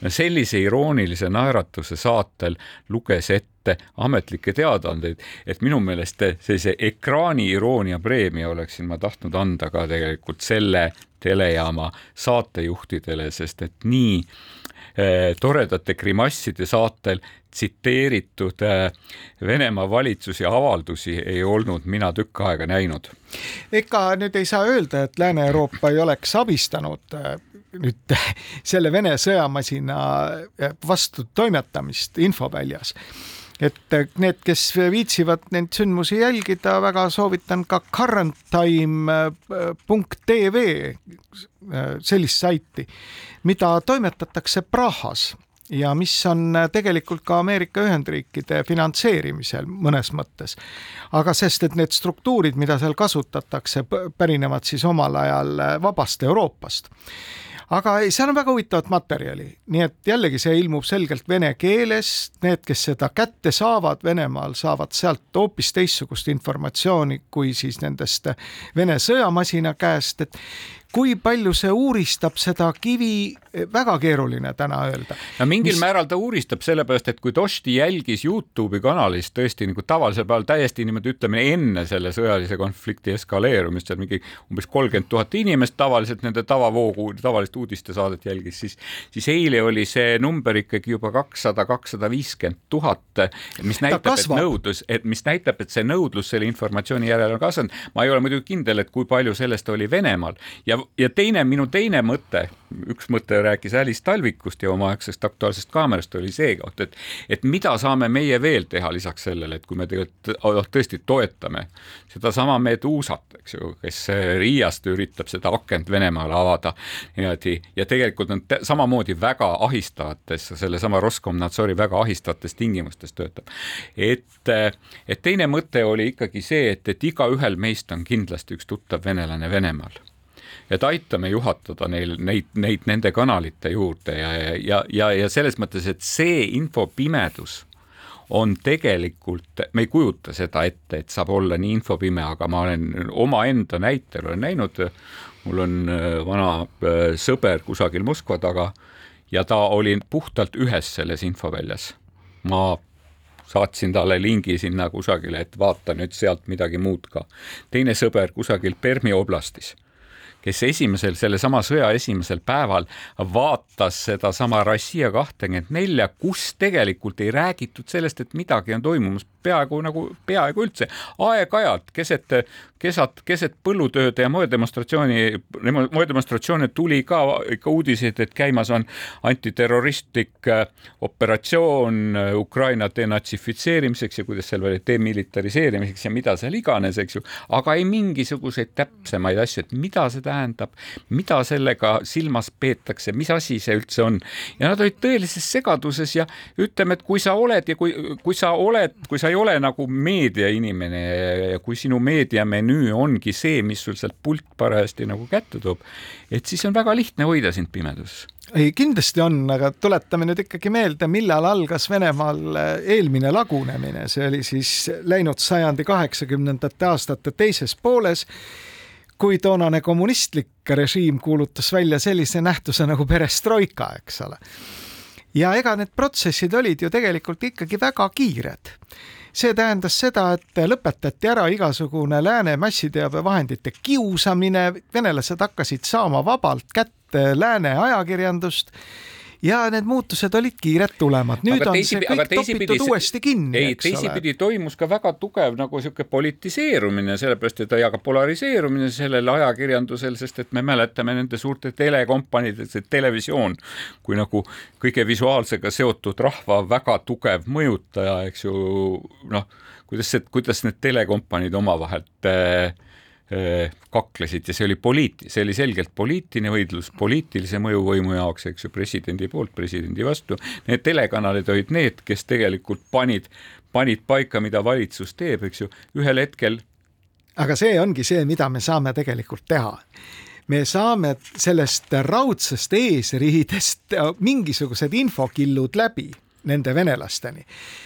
sellise iroonilise naeratuse saatel luges ette ette ametlikke teadaandeid, et minu meelest sellise ekraani iroonia preemia oleksin ma tahtnud anda ka tegelikult selle telejaama saatejuhtidele, sest et nii toredate grimasside saatel tsiteeritud eh, Venemaa valitsusi avaldusi ei olnud mina tükk aega näinud. ega nüüd ei saa öelda, et Lääne-Euroopa ei oleks abistanud eh, nüüd selle Vene sõjamasina vastu toimetamist infoväljas et need, kes viitsivad neid sündmusi jälgida, väga soovitan ka currenttime.tv sellist saiti, mida toimetatakse Prahas ja mis on tegelikult ka Ameerika Ühendriikide finantseerimisel mõnes mõttes. aga sest, et need struktuurid, mida seal kasutatakse, pärinevad siis omal ajal vabast Euroopast aga seal on väga huvitavat materjali, nii et jällegi see ilmub selgelt vene keeles, need, kes seda kätte saavad Venemaal, saavad sealt hoopis teistsugust informatsiooni kui siis nendest Vene sõjamasina käest, et kui palju see uuristab seda kivi, väga keeruline täna öelda. no mingil Mis... määral ta uuristab, sellepärast et kui Tosti jälgis Youtube'i kanalis tõesti nagu tavalisel päeval täiesti niimoodi ütleme enne selle sõjalise konflikti eskaleerumist, seal mingi umbes kolmkümmend tuhat inimest tavaliselt nende tavavoogu, tavalist uudistesaadet jälgis, siis, siis eile oli see number ikkagi juba kakssada, kakssada viiskümmend tuhat, mis näitab, et nõudlus, et mis näitab, et see nõudlus selle informatsiooni järele on kasvanud. ma ei ole muidugi kindel, et kui palju sellest oli Venemaal ja ja teine, minu teine mõte, üks mõte rääkis Alice Talvikust ja omaaegsest Aktuaalsest Kaamerast oli see et, et mida saame meie veel teha lisaks sellele, et kui me tegelikult oh, tõesti toetame sedasama Medusat, eks ju, kes Riiast üritab seda akent Venemaale avada niimoodi ja tegelikult on samamoodi väga ahistavates, sellesama Roskomnadzori väga ahistavates tingimustes töötab. et, et teine mõte oli ikkagi see, et, et igaühel meist on kindlasti üks tuttav venelane Venemaal et aitame juhatada neil neid, neid nende kanalite juurde ja, ja, ja, ja selles mõttes, et see infopimedus on tegelikult, me ei kujuta seda ette, et saab olla nii infopime, aga ma olen omaenda näitel olen näinud, mul on äh, vana äh, sõber kusagil Moskva taga ja ta oli puhtalt ühes selles infoväljas. ma saatsin talle lingi sinna kusagile, et vaata nüüd sealt midagi muud ka. teine sõber kusagil Permi oblastis kes esimesel, sellesama sõja esimesel päeval vaatas sedasama Rossija kahtekümmet nelja, kus tegelikult ei räägitud sellest, et midagi on toimumas peaaegu nagu peaaegu üldse, aeg-ajalt keset, kesat, keset põllutööde ja moedemonstratsiooni, moedemonstratsioone tuli ka ikka uudiseid, et käimas on antiterroristlik äh, operatsioon äh, Ukraina denatsifitseerimiseks ja kuidas seal oli demilitariseerimiseks ja mida seal iganes, eks ju, aga ei mingisuguseid täpsemaid asju, et mida see tähendab tähendab, mida sellega silmas peetakse, mis asi see üldse on. ja nad olid tõelises segaduses ja ütleme, et kui sa oled ja kui, kui sa oled, kui sa ei ole nagu meediainimene ja kui sinu meediamenüü ongi see, mis sul sealt pult parajasti nagu kätte toob, et siis on väga lihtne hoida sind pimeduses ei, kindlasti on, aga tuletame nüüd ikkagi meelde, millal algas Venemaal eelmine lagunemine, see oli siis läinud sajandi kaheksakümnendate aastate teises pooles, kui toonane kommunistlik režiim kuulutas välja sellise nähtuse nagu perestroika, eks ole. ja ega need protsessid olid ju tegelikult ikkagi väga kiired see tähendas seda, et lõpetati ära igasugune lääne massiteabevahendite kiusamine, venelased hakkasid saama vabalt kätte lääne ajakirjandust ja need muutused olid kiired tulemad, nüüd aga on teisipidi, see kõik topitud uuesti kinni. ei, teisipidi toimus ka väga tugev nagu sihuke politiseerumine, sellepärast et ja ka polariseerumine sellel ajakirjandusel, sest et me mäletame nende suurte telekompaniide, see televisioon kui nagu kõige visuaalsega seotud rahva väga tugev mõjutaja, eks ju, noh, kuidas see, kuidas need telekompaniid omavahel äh, kaklesid ja see oli poliit-, see oli selgelt poliitiline võidlus poliitilise mõjuvõimu jaoks, eks ju, presidendi poolt, presidendi vastu. Need telekanalid olid need, kes tegelikult panid, panid paika, mida valitsus teeb, eks ju, ühel hetkel. aga see ongi see, mida me saame tegelikult teha me saame sellest raudsest eesriidest mingisugused infokillud läbi nende venelasteni.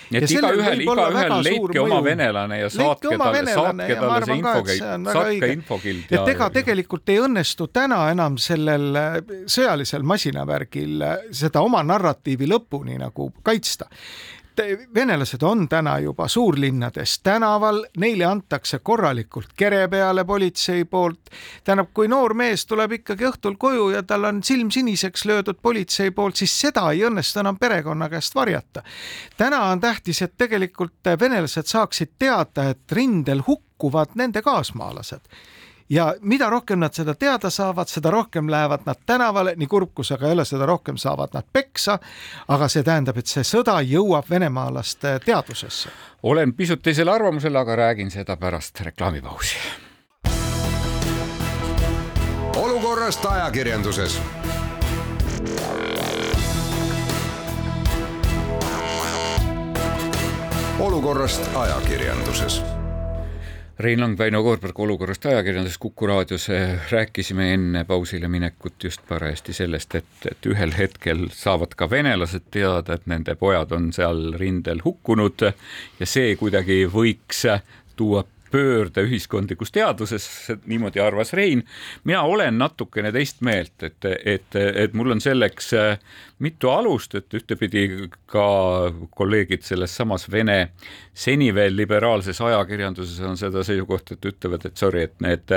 nii et igaühel, igaühel leidke oma venelane ja saatke talle, saatke talle see infokild, saatke infokild. et ega tegelikult ei õnnestu täna enam sellel äh, sõjalisel masinavärgil äh, seda oma narratiivi lõpuni nagu kaitsta venelased on täna juba suurlinnades tänaval, neile antakse korralikult kere peale politsei poolt. tähendab, kui noor mees tuleb ikkagi õhtul koju ja tal on silm siniseks löödud politsei poolt, siis seda ei õnnestu enam perekonna käest varjata. täna on tähtis, et tegelikult venelased saaksid teada, et rindel hukkuvad nende kaasmaalased ja mida rohkem nad seda teada saavad, seda rohkem lähevad nad tänavale, nii kurb kui see aga ei ole, seda rohkem saavad nad peksa. aga see tähendab, et see sõda jõuab venemaalaste teadvusesse. olen pisut teisel arvamusel, aga räägin seda pärast reklaamipausi. olukorrast ajakirjanduses olukorrast ajakirjanduses Rein Lang, Väino Koorberg olukorrast ajakirjanduses Kuku raadios rääkisime enne pausile minekut just parajasti sellest, et, et ühel hetkel saavad ka venelased teada, et nende pojad on seal rindel hukkunud ja see kuidagi võiks tuua pöörde ühiskondlikus teaduses, niimoodi arvas Rein. mina olen natukene teist meelt, et, et, et mul on selleks äh, mitu alust, et ühtepidi ka kolleegid selles samas Vene seni veel liberaalses ajakirjanduses on seda seisukohta, et ütlevad, et sorry, et need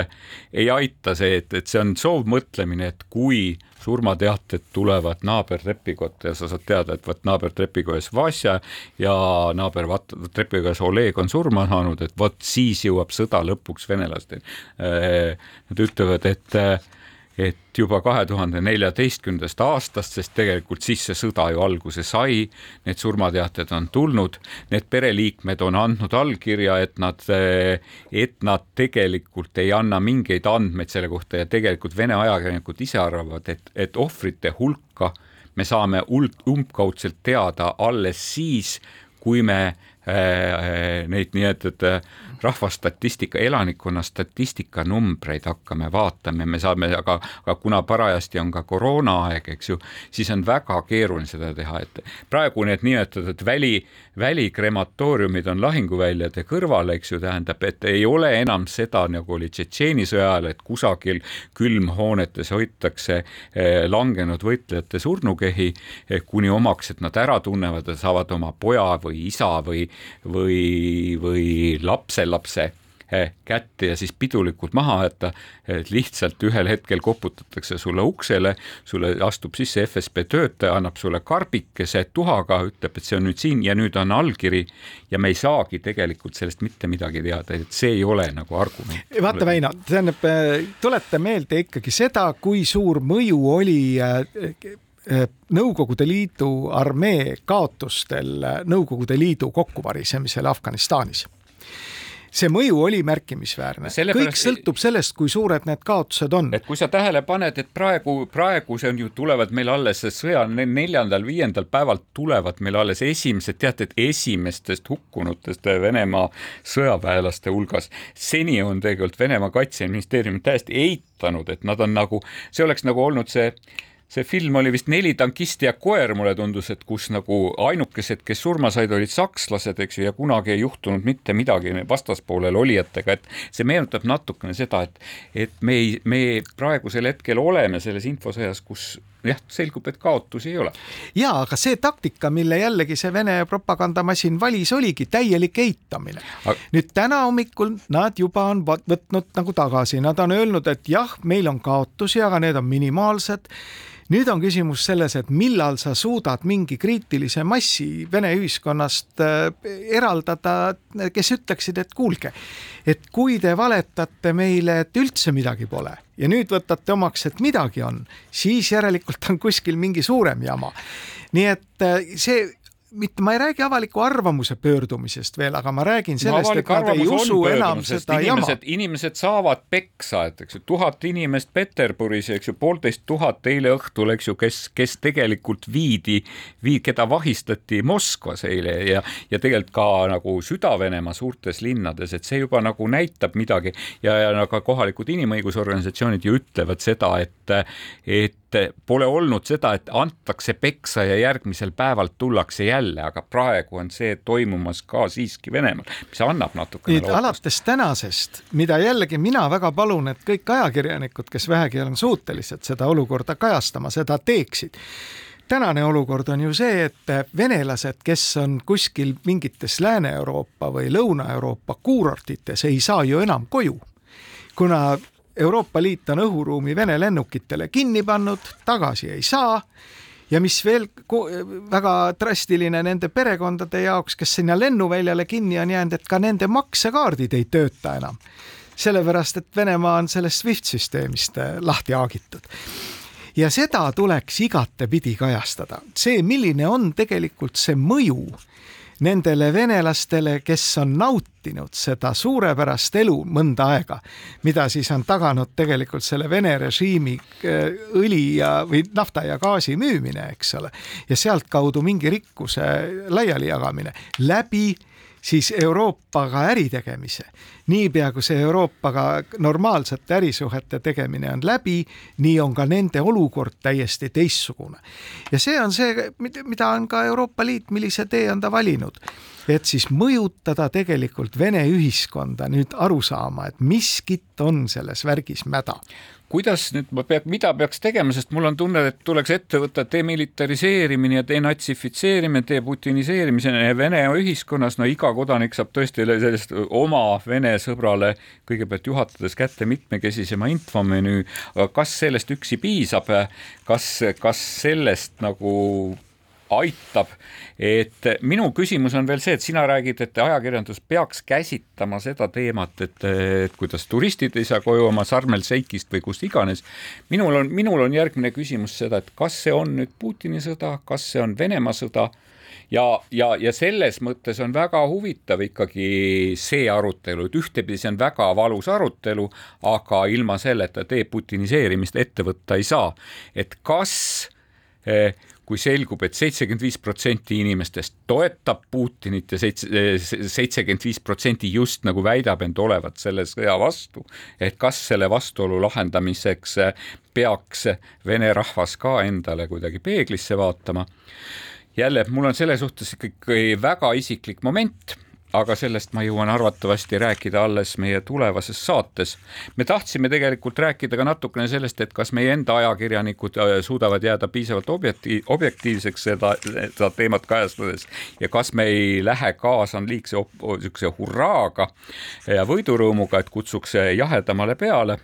ei aita see, et, et see on soovmõtlemine, et kui surmateated tulevad naabertrepikotta ja sa saad teada, et vot naabertrepikojas Vasja ja naaber trepikojas Oleg on surma saanud, et vot siis jõuab sõda lõpuks venelasteni. Nad ütlevad, et et juba kahe tuhande neljateistkümnendast aastast, sest tegelikult siis see sõda ju alguse sai, need surmateated on tulnud, need pereliikmed on andnud allkirja, et nad, et nad tegelikult ei anna mingeid andmeid selle kohta ja tegelikult Vene ajakirjanikud ise arvavad, et, et ohvrite hulka me saame umbkaudselt teada alles siis, kui me äh, äh neid nii-öelda rahvastatistika, elanikkonna statistika numbreid hakkame vaatama, me saame, aga, aga kuna parajasti on ka koroonaaeg, eks ju, siis on väga keeruline seda teha, et praegu need nimetatud väli, välikrematooriumid on lahinguväljade kõrval, eks ju, tähendab, et ei ole enam seda, nagu oli Tšetšeeni sõja ajal, et kusagil külmhoonetes hoitakse eh, langenud võitlejate surnukehi eh, kuni omaks, et nad ära tunnevad ja saavad oma poja või isa või, või, või lapse lapse eh, kätte ja siis pidulikult maha jätta, et lihtsalt ühel hetkel koputatakse sulle uksele, sulle astub sisse FSB töötaja, annab sulle karbikese tuhaga, ütleb, et see on nüüd siin ja nüüd on allkiri ja me ei saagi tegelikult sellest mitte midagi teada, et see ei ole nagu argument. vaata, Väino, tähendab, eh, tuleta meelde ikkagi seda, kui suur mõju oli eh, Nõukogude Liidu armee kaotustel Nõukogude Liidu kokkuvarisemisel Afganistanis see mõju oli märkimisväärne, kõik sõltub sellest, kui suured need kaotused on. et kui sa tähele paned, et praegu, praegu see on ju, tulevad meil alles sõja neljandal-viiendal päeval tulevad meil alles esimesed, teate, et esimestest hukkunutest Venemaa sõjaväelaste hulgas. seni on tegelikult Venemaa kaitseministeerium täiesti eitanud, et nad on nagu, see oleks nagu olnud see see film oli vist Neli tankisti ja koer, mulle tundus, et kus nagu ainukesed, kes surma said, olid sakslased, eks ju, ja kunagi ei juhtunud mitte midagi vastaspoolel olijatega, et see meenutab natukene seda, et, et me ei, me praegusel hetkel oleme selles infosõjas, kus jah, selgub, et kaotusi ei ole. ja aga see taktika, mille jällegi see Vene propagandamasin valis, oligi täielik eitamine. Aga.... nüüd täna hommikul nad juba on võtnud nagu tagasi, nad on öelnud, et jah, meil on kaotusi, aga need on minimaalsed nüüd on küsimus selles, et millal sa suudad mingi kriitilise massi Vene ühiskonnast äh, eraldada, kes ütleksid, et kuulge, et kui te valetate meile, et üldse midagi pole ja nüüd võtate omaks, et midagi on, siis järelikult on kuskil mingi suurem jama. nii et äh, see mitte, ma ei räägi avaliku arvamuse pöördumisest veel, aga ma räägin sellest no,, et nad ei usu enam seda inimesed, jama. inimesed saavad peksa, et eks ju, tuhat inimest Peterburis, eks ju, poolteist tuhat eile õhtul, eks ju, kes, kes tegelikult viidi, vii-, keda vahistati Moskvas eile ja, ja tegelikult ka nagu Süda-Venemaa suurtes linnades, et see juba nagu näitab midagi ja, ja nagu kohalikud inimõigusorganisatsioonid ju ütlevad seda, et, et pole olnud seda, et antakse peksa ja järgmisel päeval tullakse jälle aga praegu on see toimumas ka siiski Venemaal, mis annab natukene nüüd alates tänasest, mida jällegi mina väga palun, et kõik ajakirjanikud, kes vähegi on suutelised seda olukorda kajastama, seda teeksid tänane olukord on ju see, et venelased, kes on kuskil mingites Lääne-Euroopa või Lõuna-Euroopa kuurortites, ei saa ju enam koju. kuna Euroopa Liit on õhuruumi Vene lennukitele kinni pannud, tagasi ei saa. Ja mis veel väga drastiline nende perekondade jaoks, kes sinna lennuväljale kinni on jäänud, et ka nende maksekaardid ei tööta enam. sellepärast, et Venemaa on sellest SWIFT süsteemist äh, lahti haagitud. Ja seda tuleks igatepidi kajastada, see, milline on tegelikult see mõju nendele venelastele, kes on nautinud seda suurepärast elu mõnda aega, mida siis on taganud tegelikult selle Vene režiimi äh, õli ja, või nafta ja gaasi müümine, eks ole, ja sealtkaudu mingi rikkuse laialijagamine läbi siis Euroopaga äri tegemise. niipea kui see Euroopaga normaalsete ärisuhete tegemine on läbi, nii on ka nende olukord täiesti teistsugune. ja see on see, mida on ka Euroopa Liit, millise tee on ta valinud et siis mõjutada tegelikult Vene ühiskonda nüüd aru saama, et miskit on selles värgis mäda kuidas nüüd ma peab, mida peaks tegema, sest mul on tunne, et tuleks ette võtta demilitariseerimine ja denatsifitseerimine, deputiniseerimine Vene ühiskonnas, no iga kodanik saab tõesti sellest oma Vene sõbrale kõigepealt juhatades kätte mitmekesisema infomenüü, aga kas sellest üksi piisab, kas, kas sellest nagu aitab. et minu küsimus on veel see, et sina räägid, et ajakirjandus peaks käsitlema seda teemat, et, et kuidas turistid ei saa koju oma sarmel seikist või kust iganes. minul on, minul on järgmine küsimus seda, et kas see on nüüd Putini sõda, kas see on Venemaa sõda ja, ja, ja selles mõttes on väga huvitav ikkagi see arutelu, et ühtepidi see on väga valus arutelu, aga ilma selleta deputiniseerimist ette võtta ei saa. et kas eh, kui selgub et, et seitsekümmend viis protsenti inimestest toetab Putinit ja seitse, seitsekümmend viis protsenti just nagu väidab end olevat selle sõja vastu, et kas selle vastuolu lahendamiseks peaks vene rahvas ka endale kuidagi peeglisse vaatama. jälle, mul on selle suhtes ikkagi väga isiklik moment aga sellest ma jõuan arvatavasti rääkida alles meie tulevases saates. me tahtsime tegelikult rääkida ka natukene sellest, et kas meie enda ajakirjanikud äh, suudavad jääda piisavalt objektiiv, objektiivseks seda, seda teemat kajastades ja kas me ei lähe kaasa liigse niisuguse hurraaga ja võidurõõmuga, et kutsuks jahedamale peale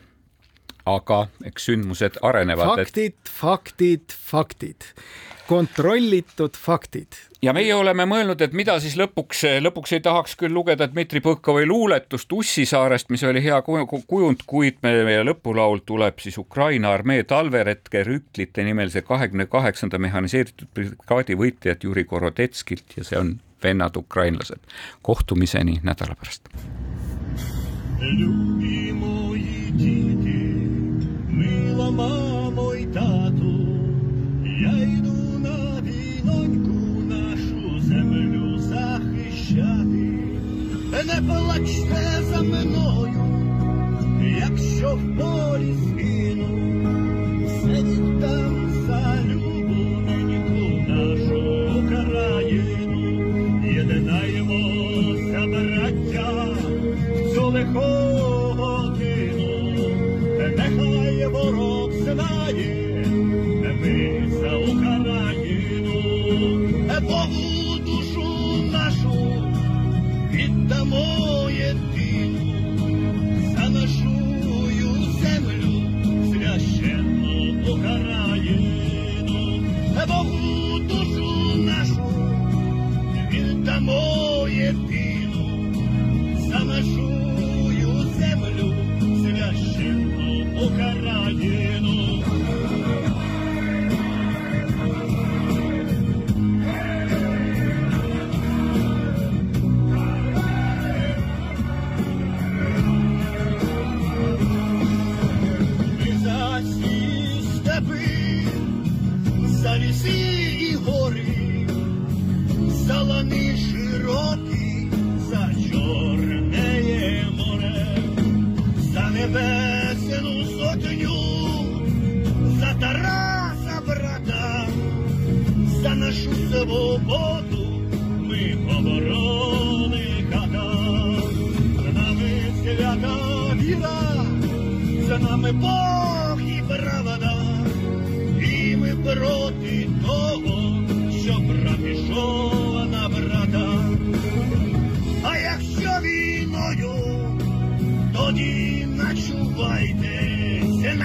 aga eks sündmused arenevad. faktid et..., faktid, faktid kontrollitud faktid. ja meie oleme mõelnud, et mida siis lõpuks, lõpuks ei tahaks küll lugeda Dmitri Põkkovi luuletust Ussisaarest, mis oli hea kujund, kuid meie lõpulaul tuleb siis Ukraina armee talveretke rüklite nimelise kahekümne kaheksanda mehhaniseeritud brigaadi võitlejat Juri Korodetskilt ja see on Vennad ukrainlased. kohtumiseni nädala pärast. Любимої діти, мила мамо й тату, я й не плачте за мною, якщо в полі згину, сидіть там за любов нікому нашу Україну, єдинаємо за браття, цю лихо.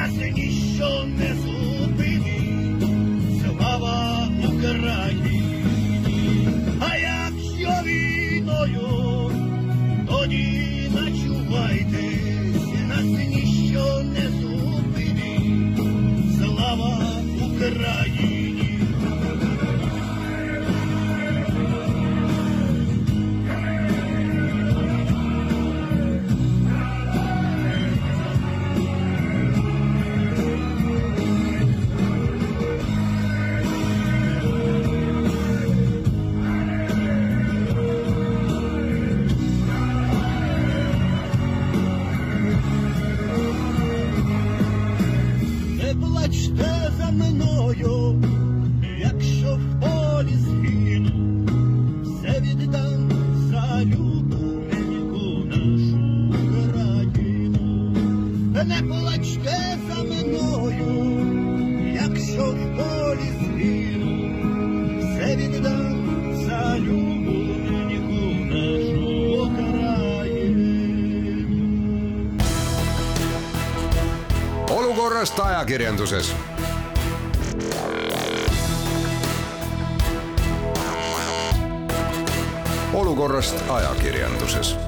Hace guillones. ajakirjanduses. olukorrast ajakirjanduses